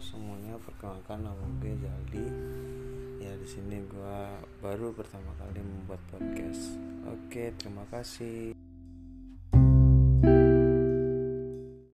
semuanya perkenalkan nama gue Jaldi. Ya di sini gue baru pertama kali membuat podcast. Oke terima kasih.